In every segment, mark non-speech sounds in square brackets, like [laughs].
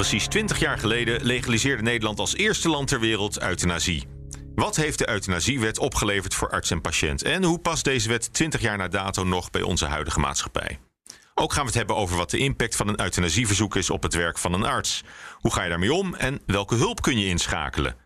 Precies 20 jaar geleden legaliseerde Nederland als eerste land ter wereld euthanasie. Wat heeft de euthanasiewet opgeleverd voor arts en patiënt? En hoe past deze wet 20 jaar na dato nog bij onze huidige maatschappij? Ook gaan we het hebben over wat de impact van een euthanasieverzoek is op het werk van een arts. Hoe ga je daarmee om en welke hulp kun je inschakelen?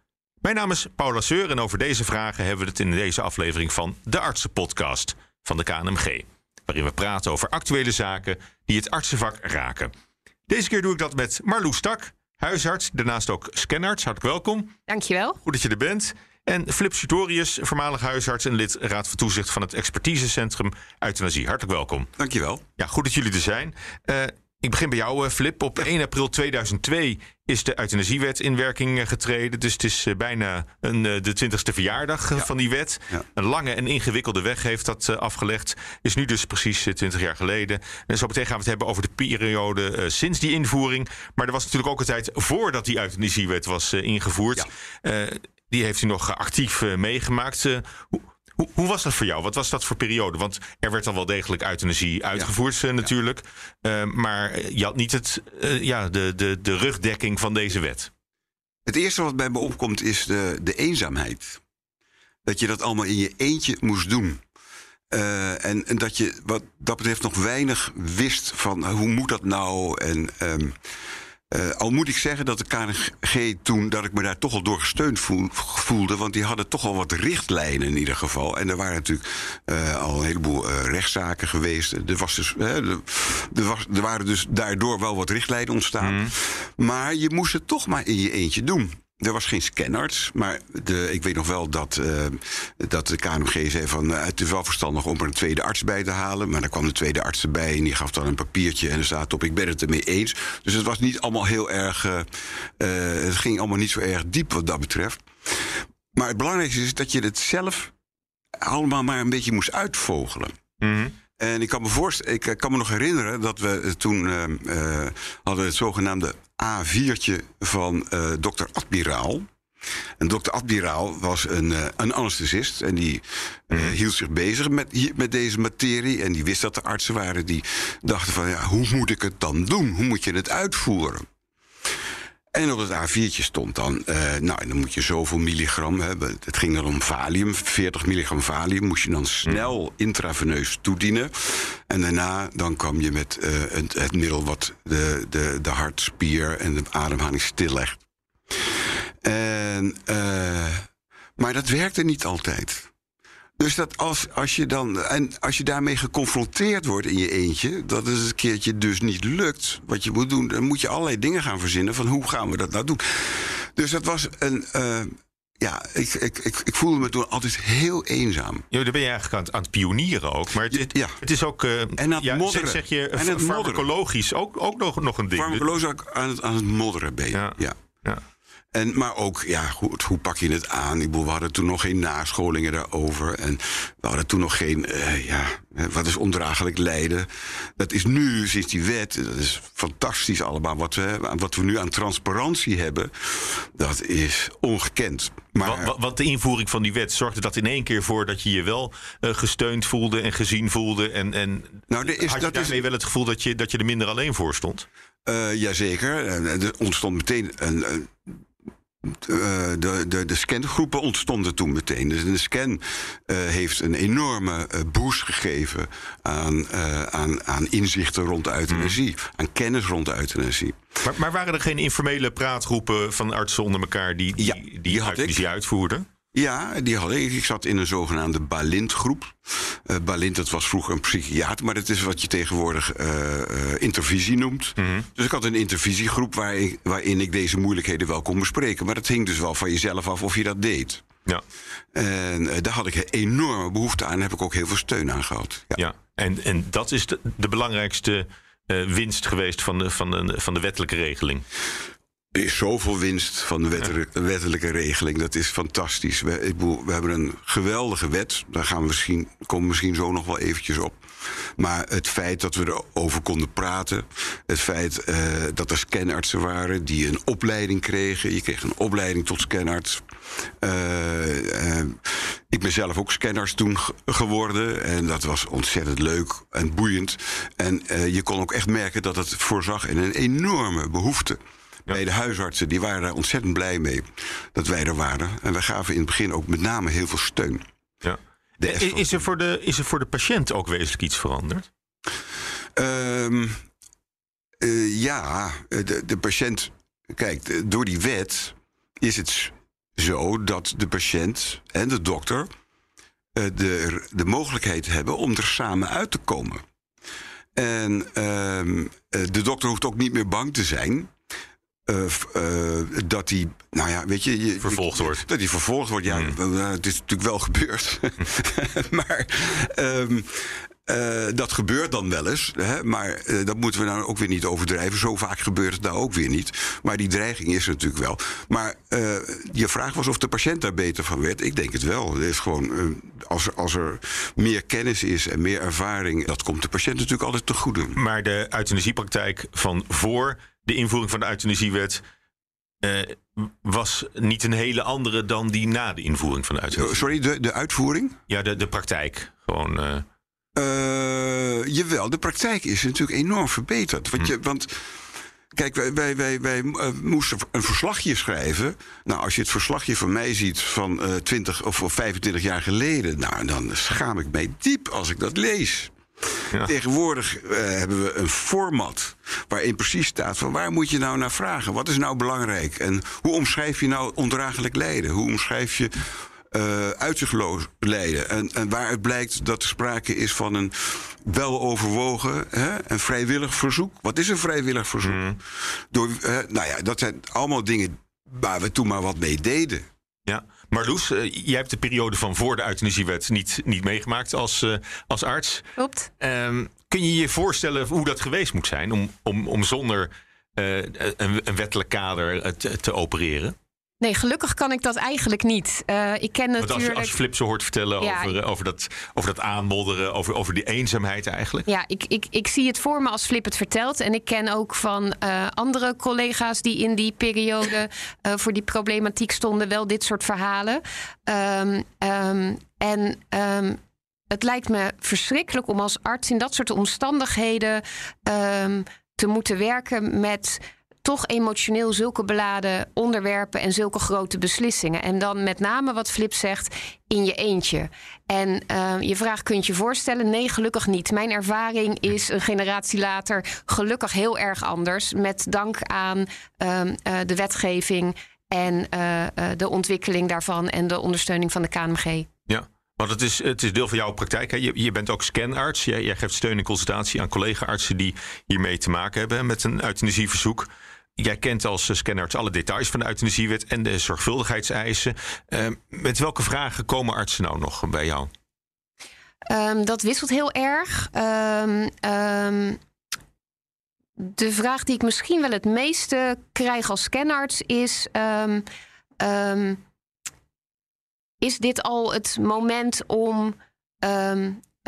Mijn naam is Paula Seur en over deze vragen hebben we het in deze aflevering van de Artsenpodcast van de KNMG. Waarin we praten over actuele zaken die het artsenvak raken. Deze keer doe ik dat met Marloes Stak, huisarts, daarnaast ook scanarts. Hartelijk welkom. Dankjewel. Goed dat je er bent. En Flip Sutorius, voormalig huisarts en lid Raad van Toezicht van het Expertisecentrum Euthanasie. Hartelijk welkom. Dankjewel. Ja, goed dat jullie er zijn. Uh, ik begin bij jou, eh, Flip. Op 1 april 2002 is de euthanasiewet in werking eh, getreden. Dus het is bijna een, de 20ste verjaardag van die wet. Een lange en ingewikkelde weg heeft dat afgelegd. Is nu dus precies 20 jaar geleden. En zo meteen gaan we het hebben over de periode sinds die invoering. Maar er was natuurlijk ook een tijd voordat die euthanasiewet was ingevoerd. Ja. die heeft u nog actief meegemaakt. Hoe, hoe, hoe, was dat voor jou? Wat was dat voor periode? Want er werd dan wel degelijk euthanasie uitgevoerd ja. natuurlijk. Uh, maar je had niet het, uh, ja, de, de, de rugdekking van deze wet. Het eerste wat bij me opkomt is de, de eenzaamheid. Dat je dat allemaal in je eentje moest doen. Uh, en, en, dat je wat dat betreft nog weinig wist van hoe moet dat nou? En um, uh, al moet ik zeggen dat de KNG toen, dat ik me daar toch al door gesteund voel, voelde. Want die hadden toch al wat richtlijnen in ieder geval. En er waren natuurlijk uh, al een heleboel uh, rechtszaken geweest. Er, was dus, er, was, er waren dus daardoor wel wat richtlijnen ontstaan. Mm. Maar je moest het toch maar in je eentje doen. Er was geen scanarts, maar de, ik weet nog wel dat, uh, dat de KNMG zei van uh, het is wel verstandig om er een tweede arts bij te halen. Maar dan kwam de tweede arts erbij en die gaf dan een papiertje en er staat op ik ben het ermee eens. Dus het was niet allemaal heel erg, uh, het ging allemaal niet zo erg diep wat dat betreft. Maar het belangrijkste is dat je het zelf allemaal maar een beetje moest uitvogelen. Mm -hmm. En ik kan me voorstellen, ik kan me nog herinneren dat we toen hadden het zogenaamde A4'tje van uh, dokter Admiraal. En dokter Admiraal was een, uh, een anesthesist. En die uh, mm. hield zich bezig met, met deze materie. En die wist dat er artsen waren die dachten van... ja, hoe moet ik het dan doen? Hoe moet je het uitvoeren? En op het A4'tje stond dan, uh, nou, dan moet je zoveel milligram hebben. Het ging dan om valium, 40 milligram valium moest je dan snel intraveneus toedienen. En daarna dan kwam je met uh, het, het, middel wat de, de, de hartspier en de ademhaling stillegt. En, uh, maar dat werkte niet altijd. Dus dat als, als je dan. En als je daarmee geconfronteerd wordt in je eentje. dat het een keertje dus niet lukt. wat je moet doen. dan moet je allerlei dingen gaan verzinnen. van hoe gaan we dat nou doen. Dus dat was een. Uh, ja, ik, ik, ik, ik, voelde me toen altijd heel eenzaam. Ja, daar ben je eigenlijk aan, aan het pionieren ook. Maar het, het, ja. het is ook. Uh, en aan het ja, modderen. Zeg, je en het farmacologisch ook, ook nog, nog een ding. Farmacologisch aan het, aan het modderen ben je. Ja. ja. ja. En, maar ook, ja, goed, hoe pak je het aan? Ik bedoel, we hadden toen nog geen nascholingen daarover. En we hadden toen nog geen, uh, ja, wat is ondraaglijk lijden? Dat is nu, sinds die wet, dat is fantastisch allemaal. Wat we, wat we nu aan transparantie hebben, dat is ongekend. Maar, want, want de invoering van die wet zorgde dat in één keer voor dat je je wel uh, gesteund voelde en gezien voelde. En, en nou, is, had je dat daarmee is, wel het gevoel dat je, dat je er minder alleen voor stond? Uh, jazeker. Er ontstond meteen een, een de, de, de scangroepen ontstonden toen meteen. Dus de scan uh, heeft een enorme uh, boost gegeven aan, uh, aan, aan inzichten rond de euthanasie, mm. aan kennis rond de euthanasie. Maar, maar, waren er geen informele praatgroepen van artsen onder elkaar die die, ja, die, die, uit, die, die uitvoerden? Ja, die had ik. Ik zat in een zogenaamde Balint-groep. Uh, Balint, dat was vroeger een psychiater, maar dat is wat je tegenwoordig uh, uh, intervisie noemt. Mm -hmm. Dus ik had een intervisiegroep waar ik, waarin ik deze moeilijkheden wel kon bespreken. Maar dat hing dus wel van jezelf af of je dat deed. Ja. En daar had ik enorme behoefte aan en heb ik ook heel veel steun aan gehad. Ja, ja. En, en dat is de, de belangrijkste winst geweest van de, van, de, van de wettelijke regeling. Er is zoveel winst van de wettelijke, wettelijke regeling. Dat is fantastisch. We, ik bedoel, we hebben een geweldige wet. Daar gaan we misschien, komen we misschien zo nog wel eventjes op. Maar het feit dat we erover konden praten. Het feit uh, dat er scanartsen waren die een opleiding kregen. Je kreeg een opleiding tot scanarts. Uh, uh, ik ben zelf ook scanarts toen geworden. En dat was ontzettend leuk en boeiend. En je kon ook echt merken dat het voorzag in een enorme behoefte Bij de huisartsen, die waren daar ontzettend blij mee dat wij er waren. En wij gaven in het begin ook met name heel veel steun. Ja. Is er, voor de, is er voor de patiënt ook wezenlijk iets veranderd? Um, ja, de, de patiënt. Kijk, door die wet is het zo dat de patiënt en de dokter uh, de, de mogelijkheid hebben om er samen uit te komen. En uh, de dokter hoeft ook niet meer bang te zijn. Uh, dat hij, nou ja, weet je, je vervolgd wordt. Dat hij vervolgd wordt, ja, mm. het is natuurlijk wel gebeurd. [laughs] [laughs] maar um, uh, dat gebeurt dan wel eens, hè, maar dat moeten we nou ook weer niet overdrijven. Zo vaak gebeurt het nou ook weer niet. Maar die dreiging is er natuurlijk wel. Maar je vraag was of de patiënt daar beter van werd. Ik denk het wel. Het is gewoon, als, er, als er meer kennis is en meer ervaring, dat komt de patiënt natuurlijk altijd te goede. Maar de euthanasiepraktijk van voor de invoering van de euthanasiewet was niet een hele andere dan die na de invoering van de euthanasie. Sorry, de, de uitvoering? Ja, de, de praktijk. Gewoon. Uh, jawel, de praktijk is natuurlijk enorm verbeterd. Want, je, want kijk, wij, wij, wij, wij uh, moesten een verslagje schrijven. Nou, als je het verslagje van mij ziet van uh, 20 of 25 jaar geleden, nou, dan schaam ik mij diep als ik dat lees. Ja. Tegenwoordig uh, hebben we een format waarin precies staat van waar moet je nou naar vragen? Wat is nou belangrijk? En hoe omschrijf je nou ondraaglijk lijden? Hoe omschrijf je uh, uitzichtloos leiden. En, en waaruit blijkt dat er sprake is van een weloverwogen hè, en vrijwillig verzoek. Wat is een vrijwillig verzoek? Mm. Door, uh, nou ja, dat zijn allemaal dingen waar we toen maar wat mee deden. Ja, Marloes, uh, jij hebt de periode van voor de euthanasiewet niet, niet meegemaakt als, uh, als arts. Klopt. Um, kun je je voorstellen hoe dat geweest moet zijn om, om, om zonder uh, een, een, wettelijk kader te, te opereren? Nee, gelukkig kan ik dat eigenlijk niet. Uh, ik ken natuurlijk... Als je, als je Flip zo hoort vertellen ja, over, ik... over, dat, over dat aanmodderen, over, over die eenzaamheid eigenlijk. Ja, ik, ik, ik zie het voor me als Flip het vertelt. En ik ken ook van uh, andere collega's die in die periode uh, voor die problematiek stonden, wel dit soort verhalen. Um, um, en um, het lijkt me verschrikkelijk om als arts in dat soort omstandigheden te moeten werken met toch emotioneel zulke beladen onderwerpen en zulke grote beslissingen. En dan met name wat Flip zegt, in je eentje. En uh, je vraag kunt je voorstellen? Nee, gelukkig niet. Mijn ervaring is een generatie later gelukkig heel erg anders. Met dank aan uh, uh, de wetgeving en uh, de ontwikkeling daarvan en de ondersteuning van de KNMG. Ja. Want het is, het is deel van jouw praktijk. Hè? Je, je bent ook scanarts. Jij, jij geeft steun en consultatie aan collega-artsen die hiermee te maken hebben met een euthanasieverzoek. Jij kent als scanarts alle details van de euthanasiewet en de zorgvuldigheidseisen. Uh, met welke vragen komen artsen nou nog bij jou? Um, dat wisselt heel erg. Um, de vraag die ik misschien wel het meeste krijg als scanarts is: is dit al het moment om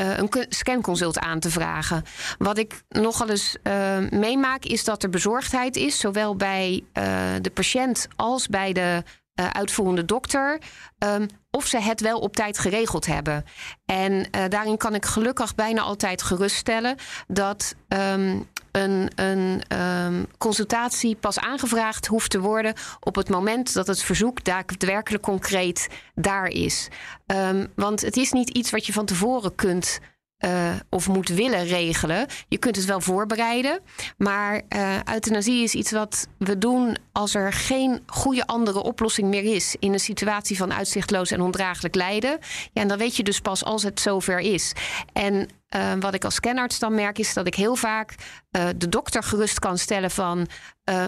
uh, een scanconsult aan te vragen. Wat ik nogal eens uh, meemaak is dat er bezorgdheid is, zowel bij uh, de patiënt als bij de uitvoerende dokter. Um, of ze het wel op tijd geregeld hebben. En daarin kan ik gelukkig bijna altijd geruststellen dat um, een, een um, consultatie pas aangevraagd hoeft te worden op het moment dat het verzoek daadwerkelijk concreet daar is. Um, want het is niet iets wat je van tevoren kunt uh, of moet willen regelen. Je kunt het wel voorbereiden. Maar uh, euthanasie is iets wat we doen als er geen goede andere oplossing meer is. In een situatie van uitzichtloos en ondraaglijk lijden. Ja, en dan weet je dus pas als het zover is. En uh, wat ik als scanarts dan merk is dat ik heel vaak de dokter gerust kan stellen van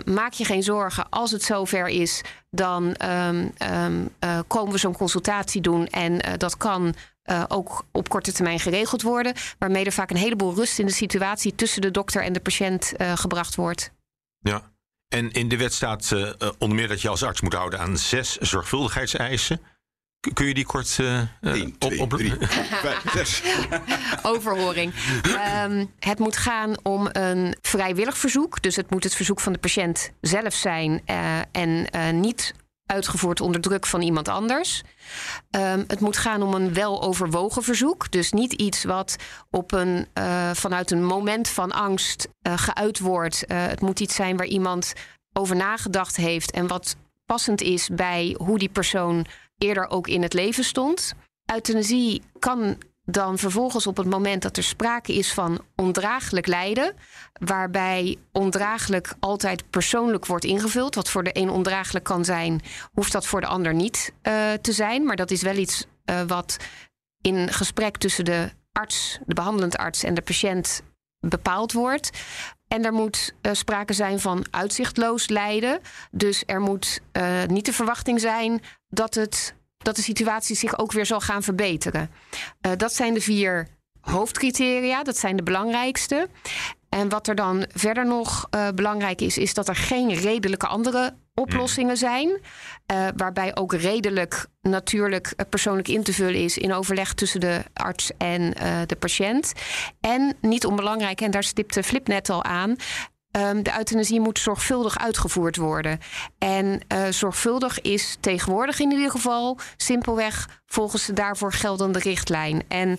maak je geen zorgen als het zover is dan um, um, komen we zo'n consultatie doen en dat kan ook op korte termijn geregeld worden. Waarmee er vaak een heleboel rust in de situatie tussen de dokter en de patiënt gebracht wordt. Ja, en in de wet staat onder meer dat je als arts moet houden aan zes zorgvuldigheidseisen. Kun je die kort uh, op. [laughs] [laughs] Overhoring. Um, het moet gaan om een vrijwillig verzoek. Dus het moet het verzoek van de patiënt zelf zijn uh, en uh, niet uitgevoerd onder druk van iemand anders. Um, het moet gaan om een weloverwogen verzoek. Dus niet iets wat op een, uh, vanuit een moment van angst uh, geuit wordt. Uh, het moet iets zijn waar iemand over nagedacht heeft en wat passend is bij hoe die persoon eerder ook in het leven stond. Euthanasie kan dan vervolgens op het moment dat er sprake is van ondraaglijk lijden, waarbij ondraaglijk altijd persoonlijk wordt ingevuld. Wat voor de een ondraaglijk kan zijn, hoeft dat voor de ander niet uh, te zijn. Maar dat is wel iets uh, wat in gesprek tussen de arts, de behandelend arts en de patiënt bepaald wordt. En er moet uh, sprake zijn van uitzichtloos lijden. Dus er moet uh, niet de verwachting zijn dat, het, dat de situatie zich ook weer zal gaan verbeteren. Uh, dat zijn de vier hoofdcriteria, dat zijn de belangrijkste. En wat er dan verder nog belangrijk is, is dat er geen redelijke andere oplossingen zijn. Uh, waarbij ook redelijk natuurlijk persoonlijk in te vullen is in overleg tussen de arts en uh, de patiënt. En niet onbelangrijk, en daar stipte Flip net al aan. Um, de euthanasie moet zorgvuldig uitgevoerd worden. En uh, zorgvuldig is tegenwoordig in ieder geval simpelweg volgens de daarvoor geldende richtlijn. En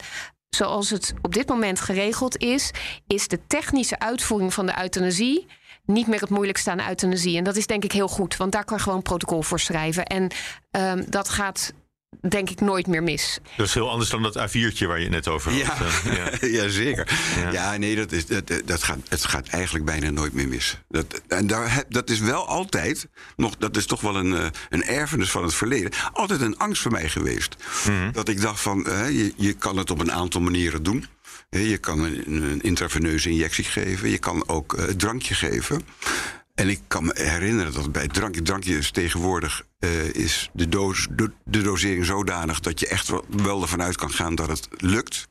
zoals het op dit moment geregeld is, is de technische uitvoering van de euthanasie niet meer het moeilijkste aan euthanasie. En dat is denk ik heel goed, want daar kan je gewoon protocol voor schrijven. En um, dat gaat denk ik nooit meer mis. Dat is heel anders dan dat A4'tje waar je net over had. Ja, ja. [laughs] ja zeker. Ja. ja, nee, dat is, dat, dat gaat, het gaat eigenlijk bijna nooit meer mis. Dat, en daar, dat is wel altijd, nog, dat is toch wel een, een erfenis van het verleden, altijd een angst voor mij geweest. Mm -hmm. Dat ik dacht van, uh, je, je kan het op een aantal manieren doen. Je kan een intraveneuze injectie geven. Je kan ook uh, drankje geven. En ik kan me herinneren dat bij drankje, drankje is tegenwoordig uh, is de, doos, de, dosering zodanig dat je echt wel, wel ervan uit kan gaan dat het lukt.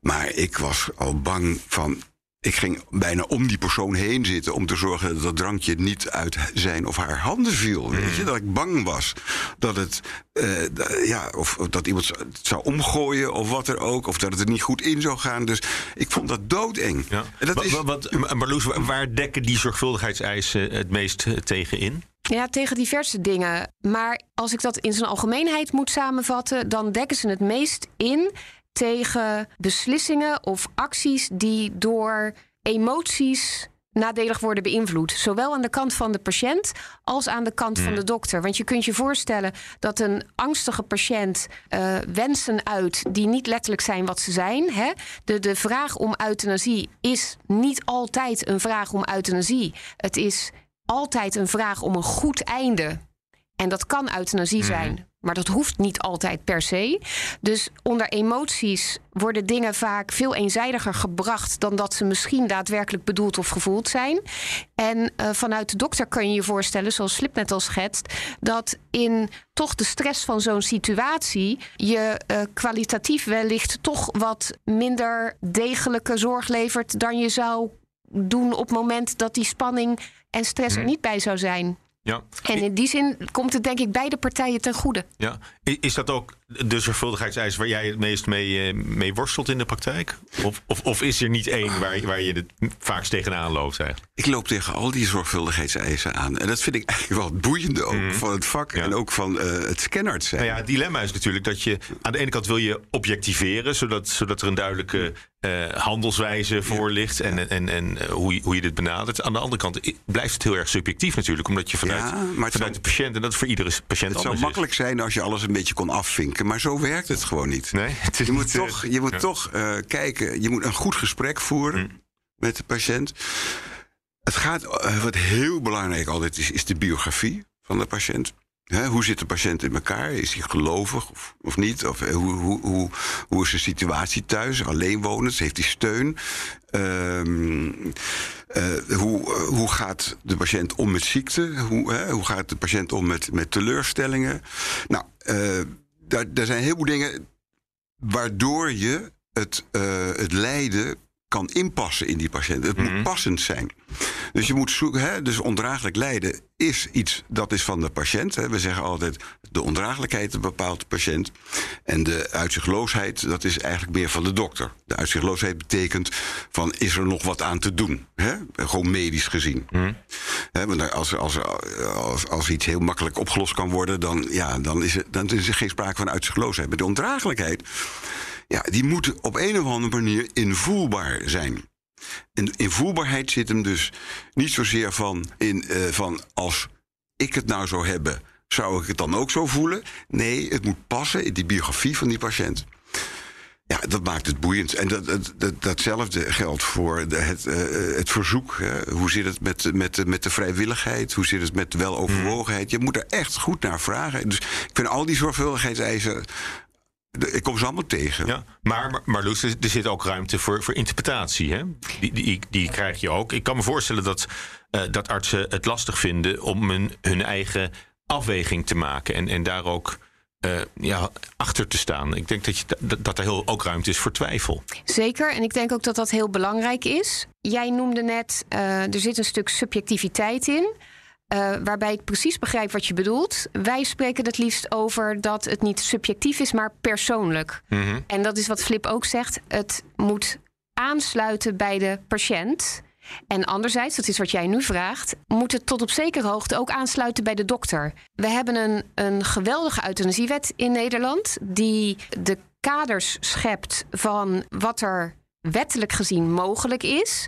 Maar ik was al bang van ik ging bijna om die persoon heen zitten om te zorgen dat dat drankje niet uit zijn of haar handen viel. Weet je? Dat ik bang was dat het, uh, ja, of, of, dat iemand het zou omgooien of wat er ook, of dat het er niet goed in zou gaan. Dus ik vond dat doodeng. Ja. En dat wat, is, wat, Marloes, waar dekken die zorgvuldigheidseisen het meest tegen in? Ja, tegen diverse dingen. Maar als ik dat in zijn algemeenheid moet samenvatten, dan dekken ze het meest in tegen beslissingen of acties die door emoties nadelig worden beïnvloed. Zowel aan de kant van de patiënt als aan de kant van de dokter. Want je kunt je voorstellen dat een angstige patiënt uh, wensen uit die niet letterlijk zijn wat ze zijn. Hè? De, de vraag om euthanasie is niet altijd een vraag om euthanasie. Het is altijd een vraag om een goed einde. En dat kan euthanasie zijn. Maar dat hoeft niet altijd per se. Dus onder emoties worden dingen vaak veel eenzijdiger gebracht dan dat ze misschien daadwerkelijk bedoeld of gevoeld zijn. En uh, vanuit de dokter kan je je voorstellen, zoals Flip net al schetst, dat in toch de stress van zo'n situatie je uh, kwalitatief wellicht toch wat minder degelijke zorg levert dan je zou doen op het moment dat die spanning en stress er niet bij zou zijn. Ja. En in die zin komt het denk ik beide partijen ten goede. Ja. Is dat ook de zorgvuldigheidseis waar jij het meest mee, mee worstelt in de praktijk? Of, of, of is er niet één waar, waar je het vaakst tegenaan loopt eigenlijk? Ik loop tegen al die zorgvuldigheidseisen aan. En dat vind ik eigenlijk wel het boeiende ook mm. van het vak ja. en ook van uh, het zijn. Nou ja, het dilemma is natuurlijk dat je aan de ene kant wil je objectiveren, zodat, zodat er een duidelijke uh, handelswijze voor ligt en, en, en hoe, je, hoe je dit benadert. Aan de andere kant blijft het heel erg subjectief natuurlijk, omdat je vanuit, ja, vanuit zou, de patiënt, en dat is voor iedere patiënt Het zou makkelijk is. zijn als je alles een beetje kon afvinken, maar zo werkt het gewoon niet. Nee, [laughs] het is je moet niet, toch, je moet ja. toch uh, kijken, je moet een goed gesprek voeren mm. met de patiënt. Het gaat, uh, wat heel belangrijk altijd is, is de biografie van de patiënt. He, hoe zit de patiënt in elkaar? Is hij gelovig of, of niet? Of hoe, hoe, hoe, hoe is zijn situatie thuis? Alleenwonend? Heeft hij steun? Um, uh, hoe, hoe gaat de patiënt om met ziekte? Hoe, gaat de patiënt om met, met teleurstellingen? Nou, uh, daar, daar zijn heel veel dingen waardoor je het, het lijden kan inpassen in die patiënt. Het mm -hmm. moet passend zijn. Dus je moet zoeken, hè, dus ondraaglijk lijden is iets dat is van de patiënt. Hè. We zeggen altijd de ondraaglijkheid bepaalt de patiënt. En de uitzichtloosheid, dat is eigenlijk meer van de dokter. De uitzichtloosheid betekent van is er nog wat aan te doen? Hè? Gewoon medisch gezien. Mm. Hè, want als, als, als, als iets heel makkelijk opgelost kan worden, dan, ja, dan, is, er, dan is er geen sprake van uitzichtloosheid. Maar de ondraaglijkheid ja, die moet op een of andere manier invoelbaar zijn. En invoerbaarheid zit hem dus niet zozeer van, in, uh, van als ik het nou zou hebben, zou ik het dan ook zo voelen? Nee, het moet passen in die biografie van die patiënt. Ja, dat maakt het boeiend. En dat, dat, datzelfde geldt voor de, het, uh, het verzoek. Hoe zit het met, met, met de vrijwilligheid? Hoe zit het met de weloverwogenheid? Je moet er echt goed naar vragen. Dus ik vind al die zorgvuldigheidseisen ik kom ze allemaal tegen. Ja, maar, maar Loes, er zit ook ruimte voor, voor interpretatie. Hè? Die, die, die krijg je ook. Ik kan me voorstellen dat, uh, dat artsen het lastig vinden om hun, hun eigen afweging te maken. En, en daar ook uh, ja, achter te staan. Ik denk dat, je, dat, dat er heel, ook ruimte is voor twijfel. Zeker, en ik denk ook dat dat heel belangrijk is. Jij noemde net, uh, er zit een stuk subjectiviteit in. Uh, waarbij ik precies begrijp wat je bedoelt. Wij spreken het liefst over dat het niet subjectief is, maar persoonlijk. Mm -hmm. En dat is wat Flip ook zegt. Het moet aansluiten bij de patiënt. En anderzijds, dat is wat jij nu vraagt, moet het tot op zekere hoogte ook aansluiten bij de dokter. We hebben een, een geweldige euthanasiewet in Nederland, die de kaders schept van wat er wettelijk gezien mogelijk is.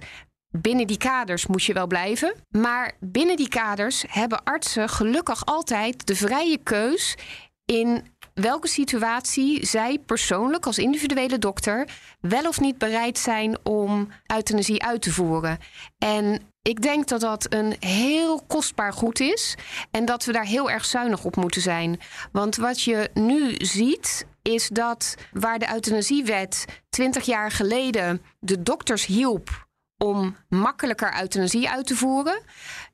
Binnen die kaders moet je wel blijven. Maar binnen die kaders hebben artsen gelukkig altijd de vrije keus in welke situatie zij persoonlijk als individuele dokter wel of niet bereid zijn om euthanasie uit te voeren. En ik denk dat dat een heel kostbaar goed is en dat we daar heel erg zuinig op moeten zijn. Want wat je nu ziet is dat waar de euthanasiewet 20 jaar geleden de dokters hielp om makkelijker euthanasie uit te voeren,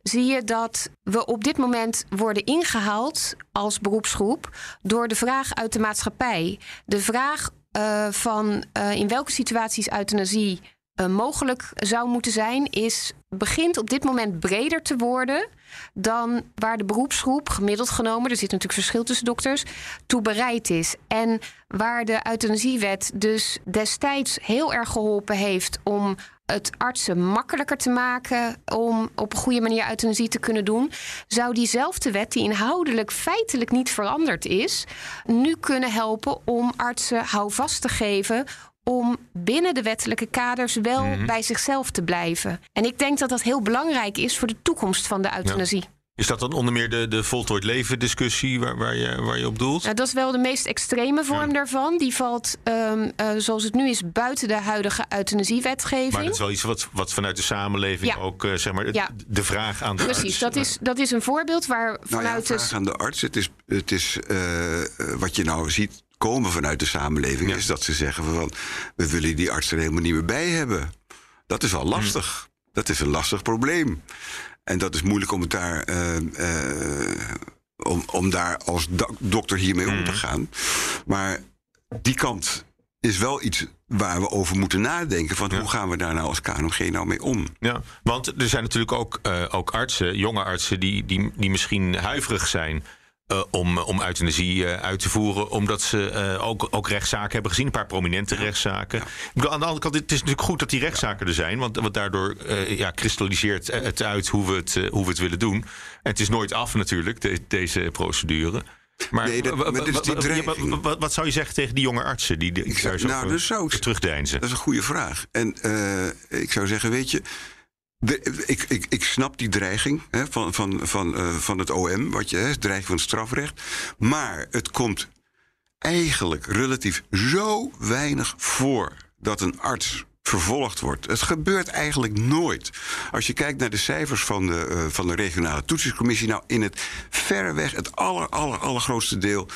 zie je dat we op dit moment worden ingehaald als beroepsgroep door de vraag uit de maatschappij. De vraag uh, van uh, in welke situaties euthanasie uh, mogelijk zou moeten zijn, is, begint op dit moment breder te worden dan waar de beroepsgroep gemiddeld genomen, er zit natuurlijk verschil tussen dokters, toe bereid is. En waar de euthanasiewet dus destijds heel erg geholpen heeft om het artsen makkelijker te maken om op een goede manier euthanasie te kunnen doen, zou diezelfde wet, die inhoudelijk feitelijk niet veranderd is, nu kunnen helpen om artsen houvast te geven om binnen de wettelijke kaders wel mm -hmm. bij zichzelf te blijven. En ik denk dat dat heel belangrijk is voor de toekomst van de euthanasie. Ja. Is dat dan onder meer de, de voltooid leven discussie waar, waar, je, waar je op doelt? Nou, dat is wel de meest extreme vorm ja. daarvan. Die valt, um, uh, zoals het nu is, buiten de huidige euthanasiewetgeving. Maar dat is wel iets wat, wat vanuit de samenleving ja. ook, uh, zeg maar, ja. de vraag aan de Precies, arts... dat is, dat is een voorbeeld waar vanuit... Nou ja, vraag de... aan de arts. Het is, het is uh, wat je nou ziet komen vanuit de samenleving... is dat ze zeggen van, we willen die arts er helemaal niet meer bij hebben. Dat is al lastig. Hmm. Dat is een lastig probleem. En dat is moeilijk om het daar. Uh, uh, om, om daar als dokter hiermee om te gaan. Maar die kant is wel iets waar we over moeten nadenken. Van ja. hoe gaan we daar nou als KNOG nou mee om? Ja, want er zijn natuurlijk ook, uh, ook artsen, jonge artsen, die, die, die misschien huiverig zijn. Uh, om, om euthanasie uh, uit te voeren. Omdat ze ook, ook rechtszaken hebben gezien. Een paar prominente rechtszaken. Ik bedoel, aan de andere kant, het is natuurlijk goed dat die rechtszaken er zijn. Want, want daardoor ja, kristalliseert het uit hoe we het, hoe we het willen doen. En het is nooit af natuurlijk, de, deze procedure. Maar, nee, dat, maar dus die wat, wat, wat, zou je zeggen tegen die jonge artsen die, die ik zou, nou, dus zou ik, terugdeinzen? Dat is een goede vraag. En ik zou zeggen, weet je... De, ik, ik, ik snap die dreiging hè, van, van, van, uh, van het OM, wat je, hè, dreiging van het strafrecht. Maar het komt eigenlijk relatief zo weinig voor dat een arts vervolgd wordt. Het gebeurt eigenlijk nooit. Als je kijkt naar de cijfers van de, uh, van de regionale toetsingscommissie, nou in het verreweg het aller, aller, allergrootste deel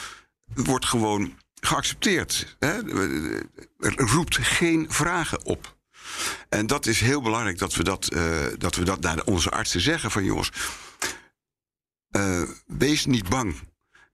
wordt gewoon geaccepteerd. Hè? Er roept geen vragen op. En dat is heel belangrijk dat we dat, uh, dat, we dat naar onze artsen zeggen: van jongens, uh, wees niet bang.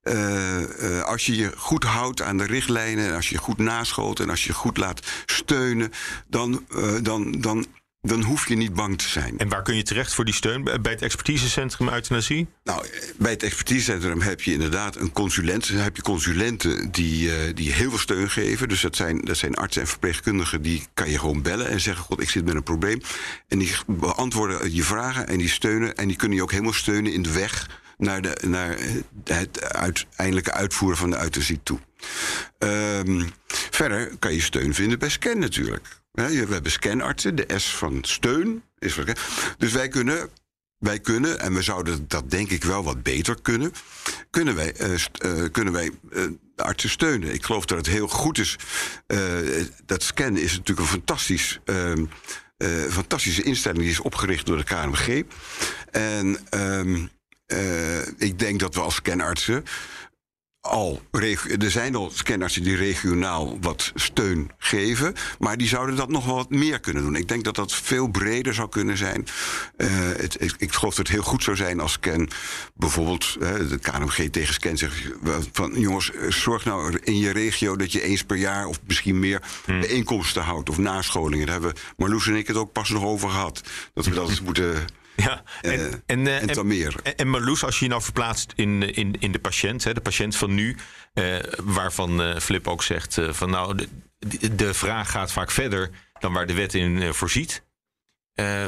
Uh, als je je goed houdt aan de richtlijnen, als je goed naschoot en als je goed laat steunen, dan, dan, dan dan hoef je niet bang te zijn. En waar kun je terecht voor die steun? Bij het expertisecentrum euthanasie? Nou, bij het expertisecentrum heb je inderdaad een consulent. heb je consulenten die, uh, die heel veel steun geven. Dus dat zijn, dat zijn artsen en verpleegkundigen. Die kan je gewoon bellen en zeggen: God, ik zit met een probleem. En die beantwoorden je vragen en die steunen. En die kunnen je ook helemaal steunen in de weg naar, de, naar het uiteindelijke uitvoeren van de euthanasie toe. Um, verder kan je steun vinden bij SCAN natuurlijk. We hebben scanartsen, de S van steun. Is dus wij kunnen, wij kunnen, en we zouden dat denk ik wel wat beter kunnen, kunnen wij, uh, kunnen wij uh, artsen steunen. Ik geloof dat het heel goed is. dat scan is natuurlijk een fantastisch. Ehm, fantastische instelling die is opgericht door de KNMG. En um, ik denk dat we als scanartsen al, er zijn al scannartsen die regionaal wat steun geven, maar die zouden dat nog wel wat meer kunnen doen. Ik denk dat dat veel breder zou kunnen zijn. Uh, het, ik, ik, geloof dat het heel goed zou zijn als scan bijvoorbeeld uh, de KNMG tegen scan zegt van jongens, zorg nou in je regio dat je eens per jaar of misschien meer hmm. bijeenkomsten houdt of nascholingen. Daar hebben Marloes en ik het ook pas nog over gehad. Dat we dat [laughs] moeten ja, en, uh, en, uh, en, meer. En, en Marloes, als je je nou verplaatst in, in, in de patiënt, hè, de patiënt van nu, uh, waarvan Flip ook zegt van nou, de, de, vraag gaat vaak verder dan waar de wet in voorziet.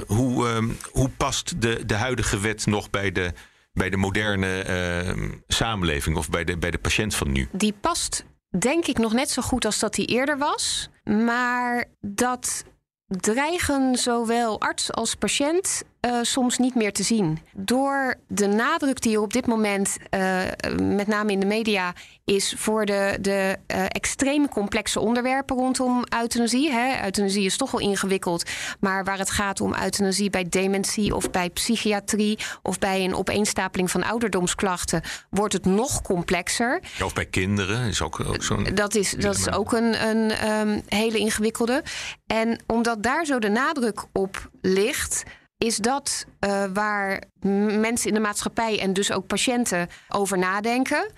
hoe, ehm, hoe past de, de huidige wet nog bij de, bij de moderne ehm, samenleving of bij de, bij de patiënt van nu? Die past denk ik nog net zo goed als dat die eerder was. Maar dat dreigen zowel arts als patiënt uh, soms niet meer te zien. Door de nadruk die er op dit moment, uh, met name in de media, is voor de, de uh, extreme complexe onderwerpen rondom euthanasie. Hè. Euthanasie is toch wel ingewikkeld, maar waar het gaat om euthanasie bij dementie of bij psychiatrie of bij een opeenstapeling van ouderdomsklachten, wordt het nog complexer. of bij kinderen is ook, ook zo'n. Dat is, dat is ook een, een um, hele ingewikkelde. En omdat daar zo de nadruk op ligt is dat uh, waar mensen in de maatschappij en dus ook patiënten over nadenken.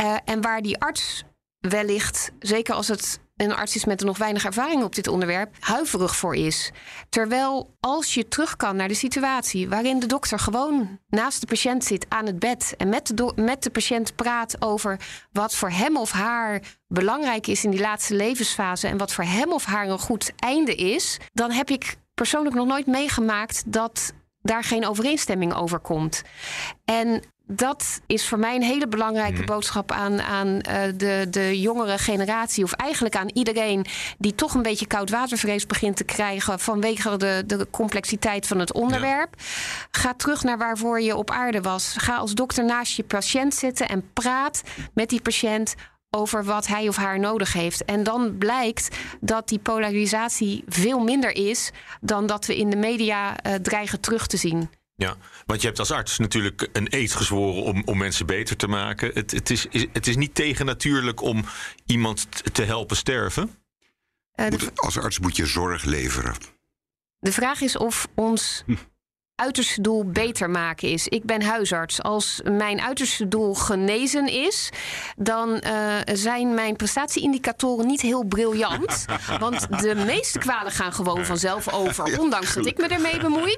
Uh, en waar die arts wellicht, zeker als het een arts is met nog weinig ervaring op dit onderwerp, huiverig voor is. Terwijl als je terug kan naar de situatie waarin de dokter gewoon naast de patiënt zit aan het bed en met met de patiënt praat over wat voor hem of haar belangrijk is in die laatste levensfase en wat voor hem of haar een goed einde is, dan heb ik persoonlijk nog nooit meegemaakt dat daar geen overeenstemming over komt. En dat is voor mij een hele belangrijke mhm. boodschap aan, aan uh, de, de jongere generatie. Of eigenlijk aan iedereen die toch een beetje koudwatervrees begint te krijgen vanwege de, de complexiteit van het onderwerp. Ga terug naar waarvoor je op aarde was. Ga als dokter naast je patiënt zitten en praat met die patiënt over wat hij of haar nodig heeft. En dan blijkt dat die polarisatie veel minder is dan dat we in de media uh, dreigen terug te zien. Ja, want je hebt als arts natuurlijk een eed gezworen om, om mensen beter te maken. Het, het, is, het is niet tegennatuurlijk om iemand te helpen sterven. Uh, als arts moet je zorg leveren. De vraag is of ons hm uiterste doel beter maken is. Ik ben huisarts. Als mijn uiterste doel genezen is, dan uh, zijn mijn prestatieindicatoren niet heel briljant. [laughs] want de meeste kwalen gaan gewoon vanzelf over, ondanks dat ik me ermee bemoei.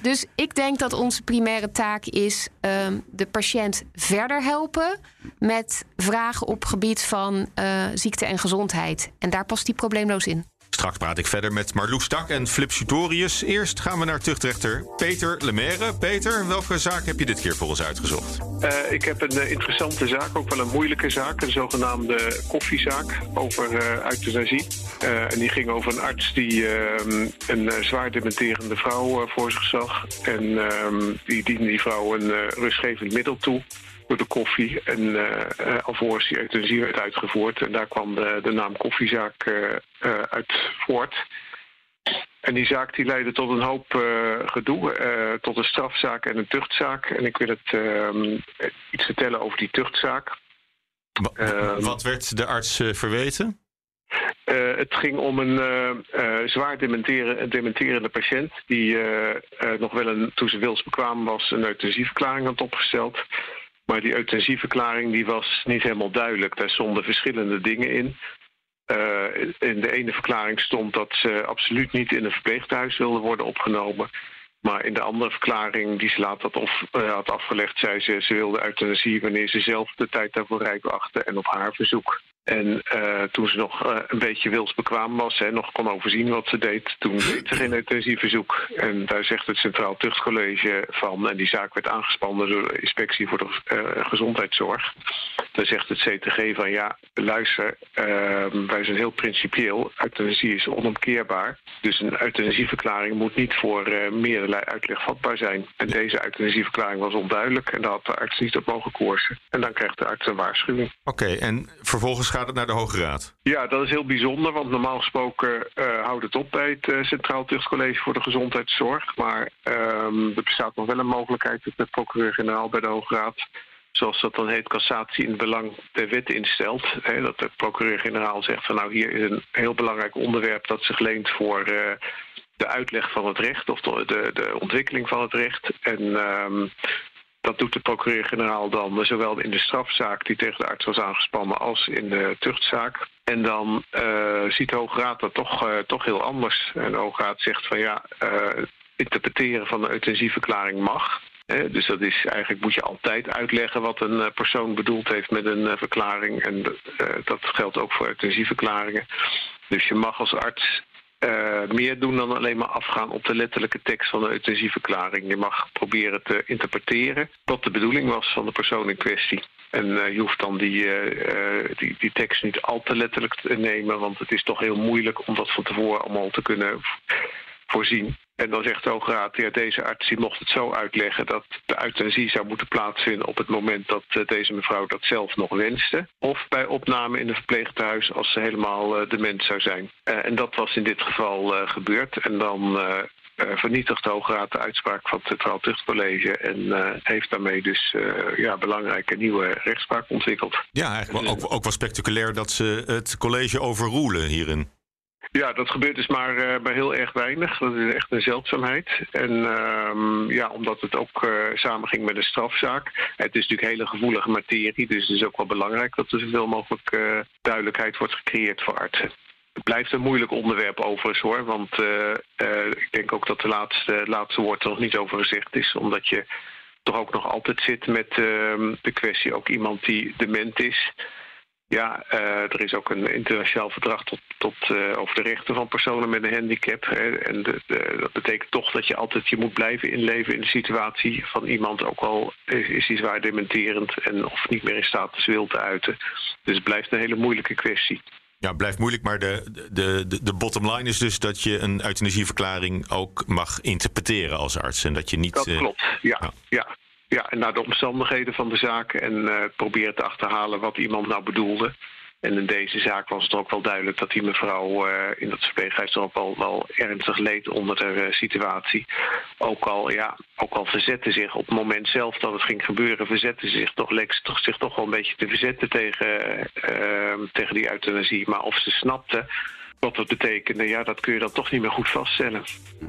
Dus ik denk dat onze primaire taak is uh, de patiënt verder helpen met vragen op gebied van uh, ziekte en gezondheid. En daar past die probleemloos in. Straks praat ik verder met Marloes Tak en Flip Sutorius. Eerst gaan we naar tuchtrechter Peter Lemaire. Peter, welke zaak heb je dit keer voor ons uitgezocht? Uh, ik heb een uh, interessante zaak, ook wel een moeilijke zaak. Een zogenaamde koffiezaak over uh, euthanasie. en die ging over een arts die ehm, een zwaar dementerende vrouw voor zich zag. En ehm, die diende die vrouw een rustgevend middel toe door de koffie. En uh, alvorens die euthanasie werd uitgevoerd. En daar kwam de, de naam koffiezaak uh, uit voort. En die zaak die leidde tot een hoop gedoe. tot een strafzaak en een tuchtzaak. En ik wil het ehm, iets vertellen over die tuchtzaak. Ehm, wat werd de arts verweten? Het ging om een zwaar dementeren, dementerende patiënt die nog wel een, toen ze wilsbekwaam was, een euthanasieverklaring had opgesteld. Maar die euthanasieverklaring die was niet helemaal duidelijk. Daar stonden verschillende dingen in. Uh, in de ene verklaring stond dat ze absoluut niet in een verpleeghuis wilde worden opgenomen. Maar in de andere verklaring die ze later had, of, uh, had afgelegd, zei ze... ze wilde euthanasie wanneer ze zelf de tijd daarvoor rijk achten en op haar verzoek. En uh, toen ze nog uh, een beetje wilsbekwaam was en nog kon overzien wat ze deed, toen deed ze geen euthanasieverzoek. En daar zegt het Centraal Tuchtcollege van, en die zaak werd aangespannen door de Inspectie voor de uh, Gezondheidszorg. Daar zegt het CTG van ja, luister, ehm, wij zijn heel principieel. Euthanasie is onomkeerbaar. Dus een euthanasieverklaring moet niet voor meerdere uitleg vatbaar zijn. En deze euthanasieverklaring was onduidelijk en daar had de arts niet op mogen koersen. En dan krijgt de arts een waarschuwing. Oké, en vervolgens gaat het naar de Hoge Raad? Ja, dat is heel bijzonder, want normaal gesproken uh, houdt het op bij het uh, Centraal Tuchtcollege voor de Gezondheidszorg. Maar um, er bestaat nog wel een mogelijkheid dat de procureur-generaal bij de Hoge Raad zoals dat dan heet, cassatie in belang der wet instelt. Hè, dat de procureur-generaal zegt van nou hier is een heel belangrijk onderwerp dat zich leent voor uh, de uitleg van het recht of de, de, de ontwikkeling van het recht. En um, dat doet de procureur-generaal dan zowel in de strafzaak die tegen de arts was aangespannen als in de tuchtzaak. En dan uh, ziet de Hoge Raad dat toch, uh, toch heel anders. En de Hoge Raad zegt van ja, uh, interpreteren van de euthanasieverklaring mag. dus dat is eigenlijk moet je altijd uitleggen wat een persoon bedoeld heeft met een verklaring. En dat geldt ook voor euthanasieverklaringen. Dus je mag als arts uh, meer doen dan alleen maar afgaan op de letterlijke tekst van de euthanasieverklaring. Je mag proberen te interpreteren wat de bedoeling was van de persoon in kwestie. En uh, je hoeft dan die, uh, die, die tekst niet al te letterlijk te nemen, want het is toch heel moeilijk om dat van tevoren allemaal te kunnen voorzien. En dan zegt de Hoge Raad, ja, deze arts die mocht het zo uitleggen dat de euthanasie zou moeten plaatsvinden op het moment dat uh, deze mevrouw dat zelf nog wenste. Of bij opname in een verpleeghuis als ze helemaal uh, dement zou zijn. Uh, en dat was in dit geval gebeurd. En dan vernietigt de Hoge Raad de uitspraak van het Centraal Tuchtcollege en heeft daarmee dus ja, belangrijke nieuwe rechtspraak ontwikkeld. Ja, eigenlijk wel, ook, ook wel spectaculair dat ze het college overroelen hierin. Ja, dat gebeurt dus maar bij heel erg weinig. Dat is echt een zeldzaamheid. En uh, ja, omdat het ook uh, samenging met een strafzaak. Het is natuurlijk hele gevoelige materie, dus het is ook wel belangrijk dat er zoveel mogelijk uh, duidelijkheid wordt gecreëerd voor artsen. Het blijft een moeilijk onderwerp overigens hoor, want ik denk ook dat de laatste, laatste woord er nog niet over gezegd is, omdat je toch ook nog altijd zit met ehm, de kwestie ook iemand die dement is. Ja, uh, er is ook een internationaal verdrag tot, tot, uh, over de rechten van personen met een handicap. Hè. En de, de, dat betekent toch dat je altijd je moet blijven inleven in de situatie van iemand, ook al is, is hij zwaar dementerend en of niet meer in staat is wil te uiten. Dus het blijft een hele moeilijke kwestie. Ja, het blijft moeilijk, maar de, de, de, de bottom line is dus dat je een euthanasieverklaring ook mag interpreteren als arts. En dat je niet. Dat klopt, ja. ja. ja. Ja, naar de omstandigheden van de zaak en uh, proberen te achterhalen wat iemand nou bedoelde. En in deze zaak was het ook wel duidelijk dat die mevrouw uh, in dat verpleeghuis ook wel, wel ernstig leed onder de uh, situatie. Ook al, ja, ook al verzette zich op het moment zelf dat het ging gebeuren, verzette ze zich toch, leek toch, zich toch wel een beetje te verzetten tegen, tegen die euthanasie. Maar of ze snapte wat dat betekende, ja, dat kun je dan toch niet meer goed vaststellen.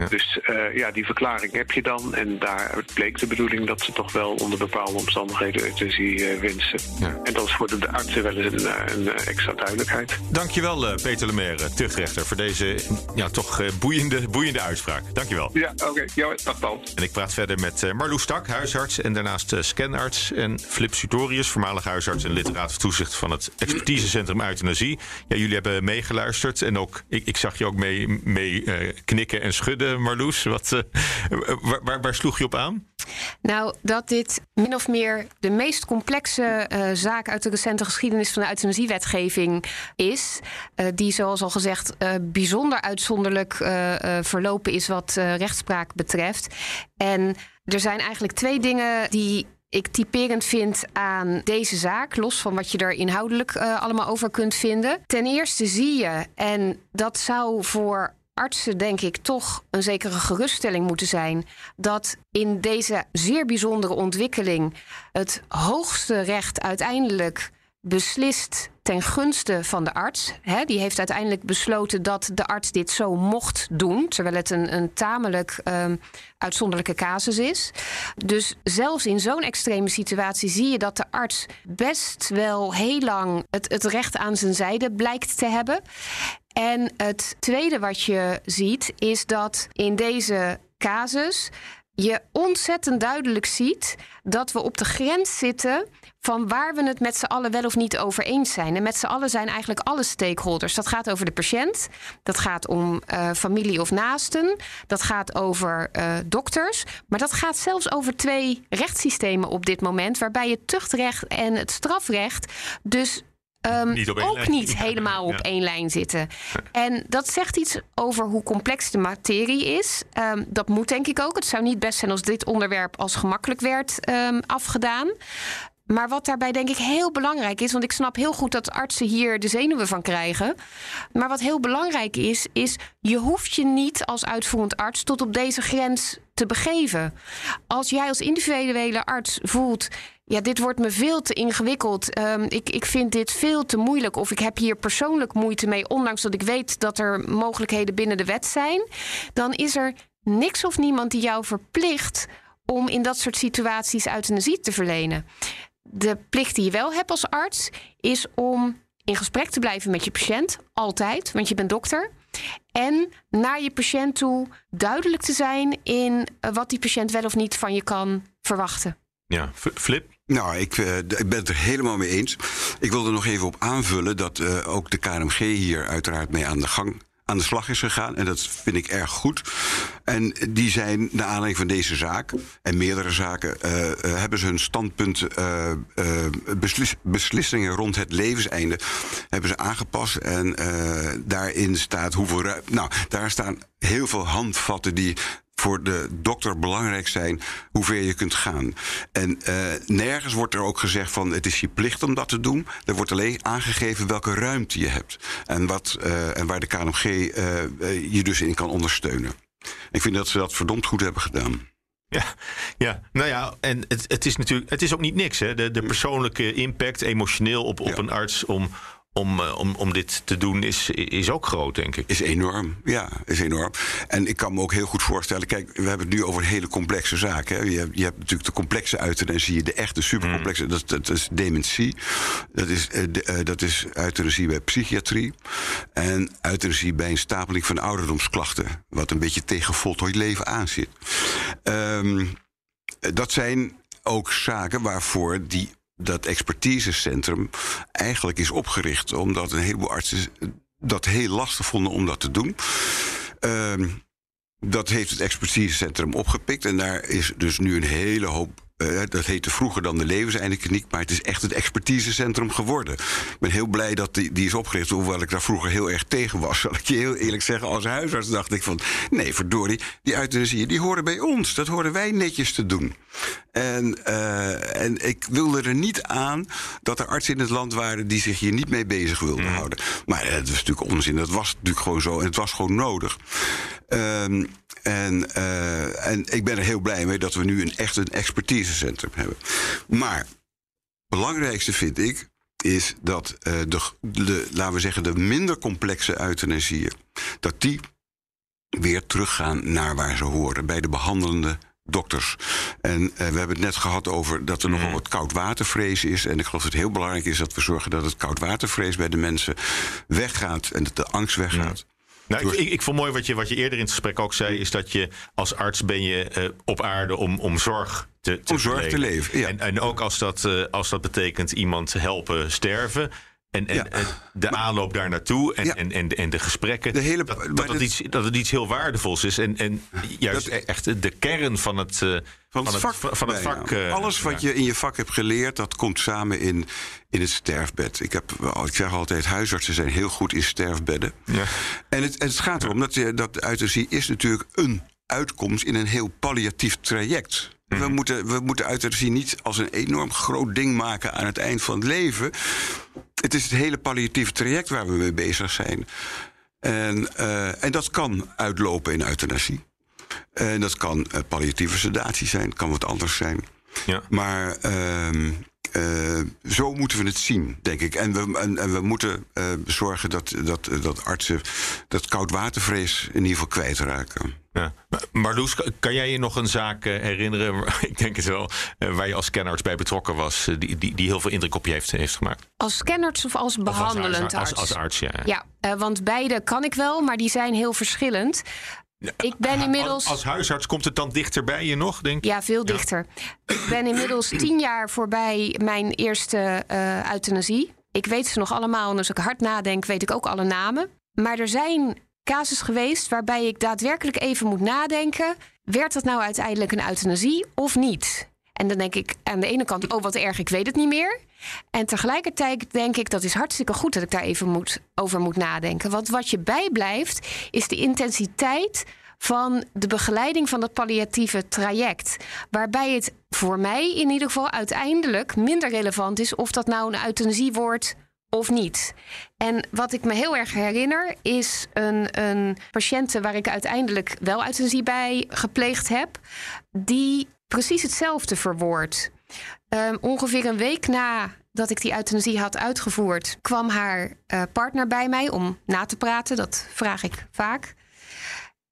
Dus uh, ja, die verklaring heb je dan. En daar bleek de bedoeling dat ze toch wel onder bepaalde omstandigheden euthanasie uh, wensen. Ja. En dat is voor de, artsen wel eens een, eh, een, extra duidelijkheid. Dankjewel, Peter Lemaire, tuchtrechter, voor deze ja, toch boeiende, boeiende uitspraak. Dankjewel. Ja, oké. Okay. Ja, dag Paul. En ik praat verder met Marloes Stak, huisarts en daarnaast scanarts. En Flip Sutorius, voormalig huisarts en lid raad van toezicht van het expertisecentrum euthanasie. Ja, jullie hebben meegeluisterd en ook, ik, ik zag je ook mee, mee uh, knikken en schudden, Marloes. Wat, uh, waar, waar, sloeg je op aan? Nou, dat dit min of meer de meest complexe uh, zaak uit de recente geschiedenis van de euthanasiewetgeving is. die, zoals al gezegd, bijzonder uitzonderlijk verlopen is wat rechtspraak betreft. En er zijn eigenlijk twee dingen die ik typerend vind aan deze zaak, los van wat je er inhoudelijk uh, allemaal over kunt vinden. Ten eerste zie je, en dat zou voor artsen denk ik toch een zekere geruststelling moeten zijn, dat in deze zeer bijzondere ontwikkeling het hoogste recht uiteindelijk beslist ten gunste van de arts. He, die heeft uiteindelijk besloten dat de arts dit zo mocht doen, terwijl het een, een tamelijk um, uitzonderlijke casus is. Dus zelfs in zo'n extreme situatie zie je dat de arts best wel heel lang het, het recht aan zijn zijde blijkt te hebben. En het tweede wat je ziet is dat in deze casus je ontzettend duidelijk ziet dat we op de grens zitten van waar we het met z'n allen wel of niet over eens zijn. En met z'n allen zijn eigenlijk alle stakeholders. Dat gaat over de patiënt, dat gaat om uh, familie of naasten, dat gaat over uh, dokters, maar dat gaat zelfs over twee rechtssystemen op dit moment, waarbij het tuchtrecht en het strafrecht dus Um, niet ook lijn. niet helemaal op één lijn zitten. En dat zegt iets over hoe complex de materie is. Um, dat moet denk ik ook. Het zou niet best zijn als dit onderwerp als gemakkelijk werd um, afgedaan. Maar wat daarbij denk ik heel belangrijk is, want ik snap heel goed dat artsen hier de zenuwen van krijgen. Maar wat heel belangrijk is, is je hoeft je niet als uitvoerend arts tot op deze grens te begeven. Als jij als individuele arts voelt, ja, dit wordt me veel te ingewikkeld. Um, ik, ik vind dit veel te moeilijk. Of ik heb hier persoonlijk moeite mee, ondanks dat ik weet dat er mogelijkheden binnen de wet zijn. Dan is er niks of niemand die jou verplicht om in dat soort situaties euthanasie te verlenen. De plicht die je wel hebt als arts is om in gesprek te blijven met je patiënt, altijd, want je bent dokter. En naar je patiënt toe duidelijk te zijn in eh, wat die patiënt wel of niet van je kan verwachten. Ja, Flip? Nou, ik, uh, ik, ben het er helemaal mee eens. Ik wil er nog even op aanvullen dat uh, ook de KMG hier uiteraard mee aan de gang aan de slag is gegaan. En dat vind ik erg goed. En die zijn, naar aanleiding van deze zaak en meerdere zaken, uh, hebben ze hun standpunt, beslis, beslissingen rond het levenseinde, hebben ze aangepast. En daarin staat hoeveel. Nou, daar staan heel veel handvatten die voor de dokter belangrijk zijn hoe ver je kunt gaan. En uh, nergens wordt er ook gezegd van het is je plicht om dat te doen. Er wordt alleen aangegeven welke ruimte je hebt. En, wat, uh, en waar de uh, eh, je dus in kan ondersteunen. Ik vind dat ze dat verdomd goed hebben gedaan. Ja, ja, nou ja, en het, het is natuurlijk, het is ook niet niks, hè? De, de persoonlijke impact, emotioneel op, op ja. een arts om om, uh, om, om dit te doen is, is ook groot, denk ik. Is enorm, ja, is enorm. En ik kan me ook heel goed voorstellen, kijk, we hebben het nu over hele complexe zaken. Hè. Je, hebt, je hebt natuurlijk de complexe euthanasie, de echte supercomplexe, mm. dat, dat is dementie. Dat is, uh, de, uh, dat is euthanasie bij psychiatrie. En euthanasie bij een stapeling van ouderdomsklachten, wat een beetje tegen voltooid leven aanzit. Um, dat zijn ook zaken waarvoor die dat expertisecentrum eigenlijk is opgericht omdat een heleboel artsen dat heel lastig vonden om dat te doen. Uh, dat heeft het expertisecentrum opgepikt en daar is dus nu een hele hoop uh, dat heette vroeger dan de levenseindekliniek, maar het is echt het expertisecentrum geworden. Ik ben heel blij dat die, die is opgericht, hoewel ik daar vroeger heel erg tegen was. [laughs] Zal ik je heel eerlijk zeggen, als huisarts dacht ik van... nee, verdorie, die euthanasie, die horen bij ons. Dat horen wij netjes te doen. En, uh, en ik wilde er niet aan dat er artsen in het land waren... die zich hier niet mee bezig wilden mm. houden. Maar uh, dat is natuurlijk onzin, dat was natuurlijk gewoon zo. En het was gewoon nodig. Um, en, uh, en ik ben er heel blij mee dat we nu een echt een expertisecentrum hebben. Maar het belangrijkste vind ik is dat uh, de, de, laten we zeggen, de minder complexe euthanasieën, dat die weer teruggaan naar waar ze horen, bij de behandelende dokters. En uh, we hebben het net gehad over dat er mm. nogal wat koudwatervrees is. En ik geloof dat het heel belangrijk is dat we zorgen dat het koudwatervrees bij de mensen weggaat en dat de angst weggaat. Mm. Nou, ik, ik, ik, vond mooi wat je, wat je eerder in het gesprek ook zei, is dat je als arts ben je uh, op aarde om, om zorg te, te om zorg te leven. Ja. En, en ook als dat, uh, als dat betekent iemand helpen sterven. En, en, ja. en de maar, aanloop daar naartoe en, ja. en, en, en de gesprekken. De hele, dat, dat, het iets, dat het iets heel waardevols is. En, en juist dat, echt de kern van het, uh, van het vak. Van het vak uh, Alles wat je in je vak hebt geleerd, dat komt samen in, in het sterfbed. Ik, heb, ik zeg altijd, huisartsen zijn heel goed in sterfbedden. Ja. En het, het gaat erom dat, dat euthanasie is natuurlijk een uitkomst in een heel palliatief traject. Mm. We, mhm. moeten, we moeten euthanasie niet als een enorm groot ding maken aan het eind van het leven. Het is het hele palliatieve traject waar we mee bezig zijn. En, uh, en dat kan uitlopen in euthanasie. En dat kan uh, palliatieve sedatie zijn, kan wat anders zijn. Ja. Maar uh, uh, zo moeten we het zien, denk ik. En we, en, en we moeten zorgen dat, dat, dat artsen dat koudwatervrees in ieder geval kwijtraken. Ja. Marloes, kan jij je nog een zaak herinneren, [laughs] ik denk het wel, waar je als scanarts bij betrokken was, die, die, die heel veel indruk op je heeft, heeft gemaakt? Als scanarts of als behandelend of als, arts? Als, als arts, ja. Ja, want beide kan ik wel, maar die zijn heel verschillend. Ik ben inmiddels. Als, als huisarts komt het dan dichter bij je nog, denk? Ja, veel dichter. Ik ben inmiddels tien jaar voorbij mijn eerste uh, euthanasie. Ik weet ze nog allemaal en als ik hard nadenk, weet ik ook alle namen. Maar er zijn casus geweest waarbij ik daadwerkelijk even moet nadenken: werd dat nou uiteindelijk een euthanasie of niet? En dan denk ik aan de ene kant, oh wat erg, ik weet het niet meer. En tegelijkertijd denk ik, dat is hartstikke goed dat ik daar even moet, over moet nadenken. Want wat je bijblijft, is de intensiteit van de begeleiding van dat palliatieve traject. Waarbij het voor mij in ieder geval uiteindelijk minder relevant is of dat nou een euthanasie wordt of niet. En wat ik me heel erg herinner is een, een patiënt waar ik uiteindelijk wel euthanasie bij gepleegd heb, die precies hetzelfde verwoord. Um, ongeveer een week na dat ik die euthanasie had uitgevoerd, kwam haar uh, partner bij mij om na te praten. Dat vraag ik vaak.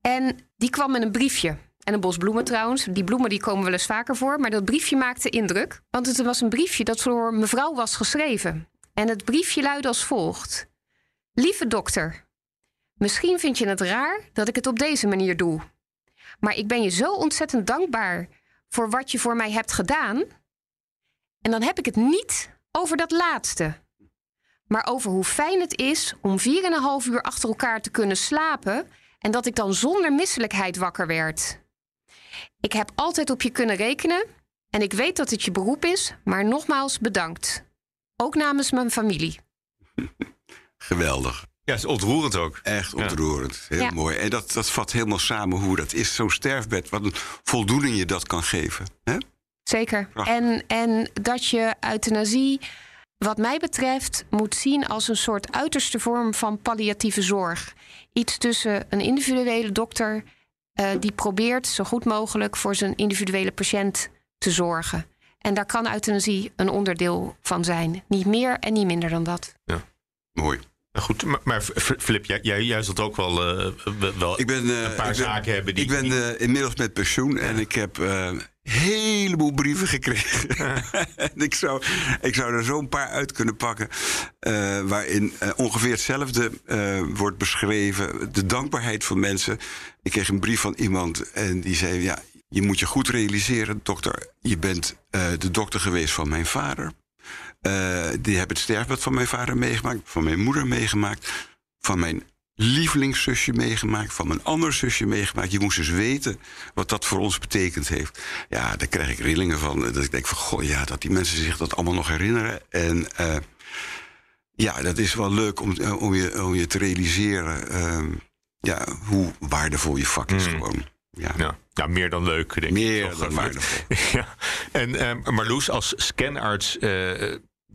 En die kwam met een briefje. En een bos bloemen trouwens. Die bloemen die komen wel eens vaker voor. Maar dat briefje maakte indruk. Want het was een briefje dat voor mevrouw was geschreven. En het briefje luidde als volgt: Lieve dokter, misschien vind je het raar dat ik het op deze manier doe. Maar ik ben je zo ontzettend dankbaar voor wat je voor mij hebt gedaan. En dan heb ik het niet over dat laatste. Maar over hoe fijn het is om 4,5 uur achter elkaar te kunnen slapen en dat ik dan zonder misselijkheid wakker werd. Ik heb altijd op je kunnen rekenen en ik weet dat het je beroep is, maar nogmaals bedankt. Ook namens mijn familie. [laughs] Geweldig. Ja, het is ontroerend ook. Echt ontroerend. Heel mooi. En dat, dat vat helemaal samen hoe dat is. Zo'n sterfbed, wat een voldoening je dat kan geven. Hè? Zeker. En, en dat je euthanasie, wat mij betreft, moet zien als een soort uiterste vorm van palliatieve zorg. Iets tussen een individuele dokter uh, die probeert zo goed mogelijk voor zijn individuele patiënt te zorgen. En daar kan euthanasie een onderdeel van zijn. Niet meer en niet minder dan dat. Ja. Mooi. Goed, maar, maar Flip, jij, jij, zult ook wel, uh, wel ik ben, uh, een paar ik zaken ben, hebben die... Ik ben uh, inmiddels met pensioen en ik heb een heleboel brieven gekregen. [laughs] en ik zou, ik zou er zo'n paar uit kunnen pakken... waarin ongeveer hetzelfde wordt beschreven. De dankbaarheid van mensen. Ik kreeg een brief van iemand en die zei... ja, je moet je goed realiseren, dokter. Je bent de dokter geweest van mijn vader... Uh, die hebben het sterfbed van mijn vader meegemaakt, van mijn moeder meegemaakt, van mijn lievelingszusje meegemaakt, van mijn ander zusje meegemaakt. Je moest dus weten wat dat voor ons betekend heeft. Ja, daar krijg ik rillingen van. Dat ik denk van, goh, ja, dat die mensen zich dat allemaal nog herinneren. En uh, ja, dat is wel leuk om, eh, om, je, om je te realiseren uh, ja, hoe waardevol je vak is mm. gewoon. Ja. ja. Meer dan leuk, denk meer ik. Meer dan [laughs] waardevol. ja. En Marloes, als scanarts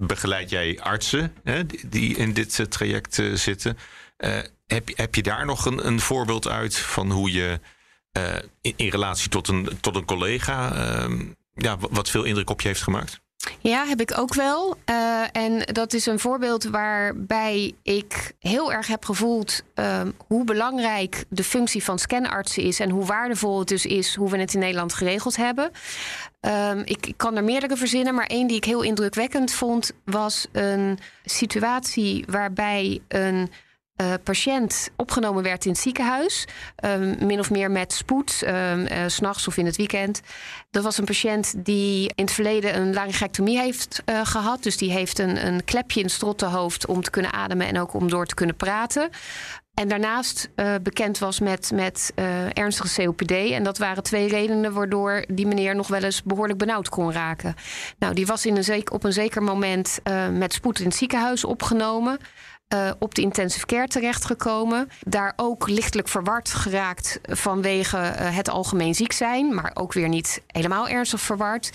begeleid jij artsen hè, die in dit eh, traject uh, zitten. Heb, heb je daar nog een, een voorbeeld uit van hoe je in, in, relatie tot een, tot een collega ehm, ja, wat veel indruk op je heeft gemaakt? Ja, heb ik ook wel. Uh, en dat is een voorbeeld waarbij ik heel erg heb gevoeld uh, hoe belangrijk de functie van scanartsen is en hoe waardevol het dus is hoe we het in Nederland geregeld hebben. Ik, ik, kan er meerdere verzinnen, maar één die ik heel indrukwekkend vond was een situatie waarbij een uh, patiënt opgenomen werd in het ziekenhuis. Um, min of meer met spoed, um, uh, s'nachts of in het weekend. Dat was een patiënt die in het verleden een laryngectomie heeft uh, gehad. Dus die heeft een, een klepje in het strottenhoofd om te kunnen ademen en ook om door te kunnen praten. En daarnaast bekend was met, met ernstige COPD. En dat waren twee redenen waardoor die meneer nog wel eens behoorlijk benauwd kon raken. Nou, die was in een op een zeker moment met spoed in het ziekenhuis opgenomen uh, op de intensive care terechtgekomen. Daar ook lichtelijk verward geraakt vanwege uh, het algemeen ziek zijn, maar ook weer niet helemaal ernstig verward.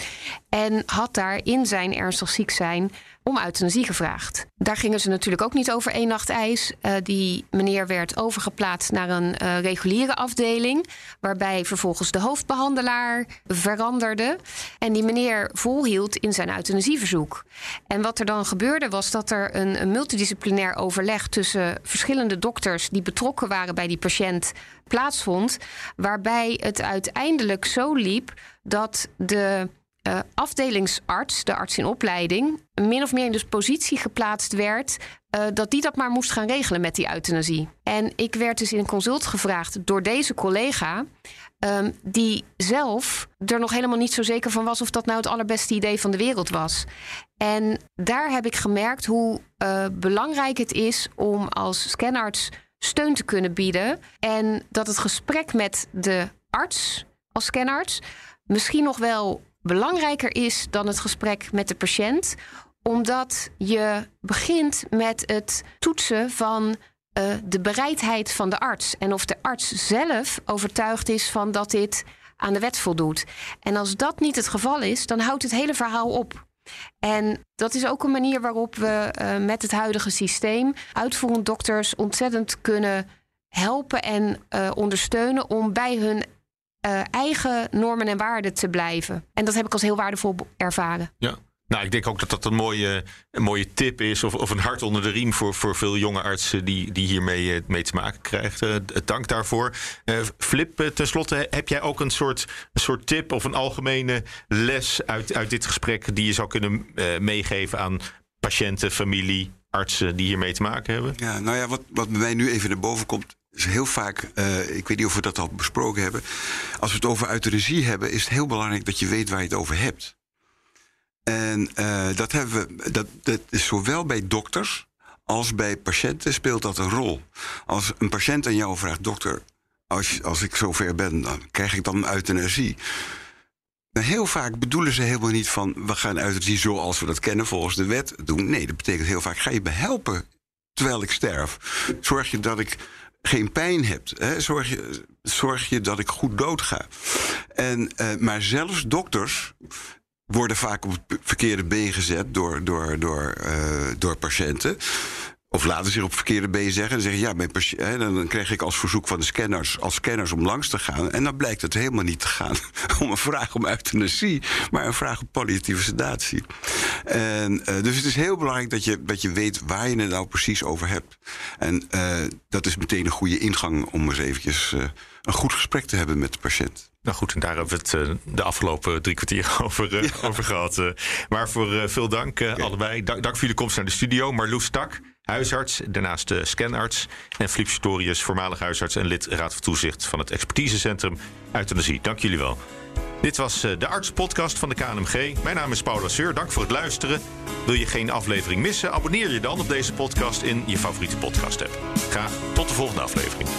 En had daar in zijn ernstig ziek zijn om euthanasie gevraagd. Daar gingen ze natuurlijk ook niet over één nacht ijs. Uh, die meneer werd overgeplaatst naar een uh, reguliere afdeling, waarbij vervolgens de hoofdbehandelaar veranderde. En die meneer volhield in zijn euthanasieverzoek. En wat er dan gebeurde was dat er een multidisciplinair overleg tussen verschillende dokters die betrokken waren bij die patiënt plaatsvond, waarbij het uiteindelijk zo liep dat de uh, afdelingsarts, de arts in opleiding, min of meer in de positie geplaatst werd uh, dat die dat maar moest gaan regelen met die euthanasie. En ik werd dus in een consult gevraagd door deze collega. Um, die zelf er nog helemaal niet zo zeker van was of dat nou het allerbeste idee van de wereld was. En daar heb ik gemerkt hoe uh, belangrijk het is om als scanarts steun te kunnen bieden. En dat het gesprek met de arts als scanarts misschien nog wel belangrijker is dan het gesprek met de patiënt omdat je begint met het toetsen van uh, de bereidheid van de arts. En of de arts zelf overtuigd is van dat dit aan de wet voldoet. En als dat niet het geval is, dan houdt het hele verhaal op. En dat is ook een manier waarop we uh, met het huidige systeem uitvoerend dokters ontzettend kunnen helpen en uh, ondersteunen om bij hun uh, eigen normen en waarden te blijven. En dat heb ik als heel waardevol ervaren. Ja. Nou, ik denk ook dat dat een mooie, een mooie tip is, of, of een hart onder de riem voor, voor veel jonge artsen die, die hiermee eh, mee te maken krijgen. Uh, dank daarvoor. Uh, Flip, uh, tenslotte, heb jij ook een soort, een soort tip of een algemene les uit, uit dit gesprek die je zou kunnen meegeven aan patiënten, familie, artsen die hiermee te maken hebben? Ja, nou ja, wat, wat bij mij nu even naar boven komt, is heel vaak, ik weet niet of we dat al besproken hebben. Als we het over euthanasie hebben, is het heel belangrijk dat je weet waar je het over hebt. En uh, dat, hebben we, dat, dat is zowel bij dokters als bij patiënten speelt dat een rol. Als een patiënt aan jou vraagt, dokter, als, als ik zover ben, dan krijg ik dan euthanasie. Nou, heel vaak bedoelen ze helemaal niet van we gaan euthanasie zoals we dat kennen volgens de wet doen. Nee, dat betekent heel vaak ga je me helpen terwijl ik sterf. Zorg je dat ik geen pijn heb. Hè? Zorg, je, zorg je dat ik goed doodga. En, uh, maar zelfs dokters worden vaak op het verkeerde been gezet door, door, door, uh, door patiënten. Of laten zich op verkeerde been zeggen. En zeggen, ja, mijn hè, dan krijg ik als verzoek van de scanners, als scanners om langs te gaan. En dan blijkt het helemaal niet te gaan [laughs] om een vraag om euthanasie, maar een vraag om palliatieve sedatie. En, uh, dus het is heel belangrijk dat je, dat je weet waar je het nou precies over hebt. En uh, dat is meteen een goede ingang om eens eventjes uh, een goed gesprek te hebben met de patiënt. Nou goed, en daar hebben we het de afgelopen drie kwartier [laughs] over, ja. over gehad. Maar voor veel dank allebei. Dank, dank, voor jullie komst naar de studio. Marloes Tak, huisarts, daarnaast scanarts. En Filip Storius, voormalig huisarts en lid Raad van Toezicht van het Expertisecentrum Euthanasie. Dank jullie wel. Dit was de Arts-podcast van de KNMG. Mijn naam is Paul Lasseur. Dank voor het luisteren. Wil je geen aflevering missen? Abonneer je dan op deze podcast in je favoriete podcast-app. Graag tot de volgende aflevering.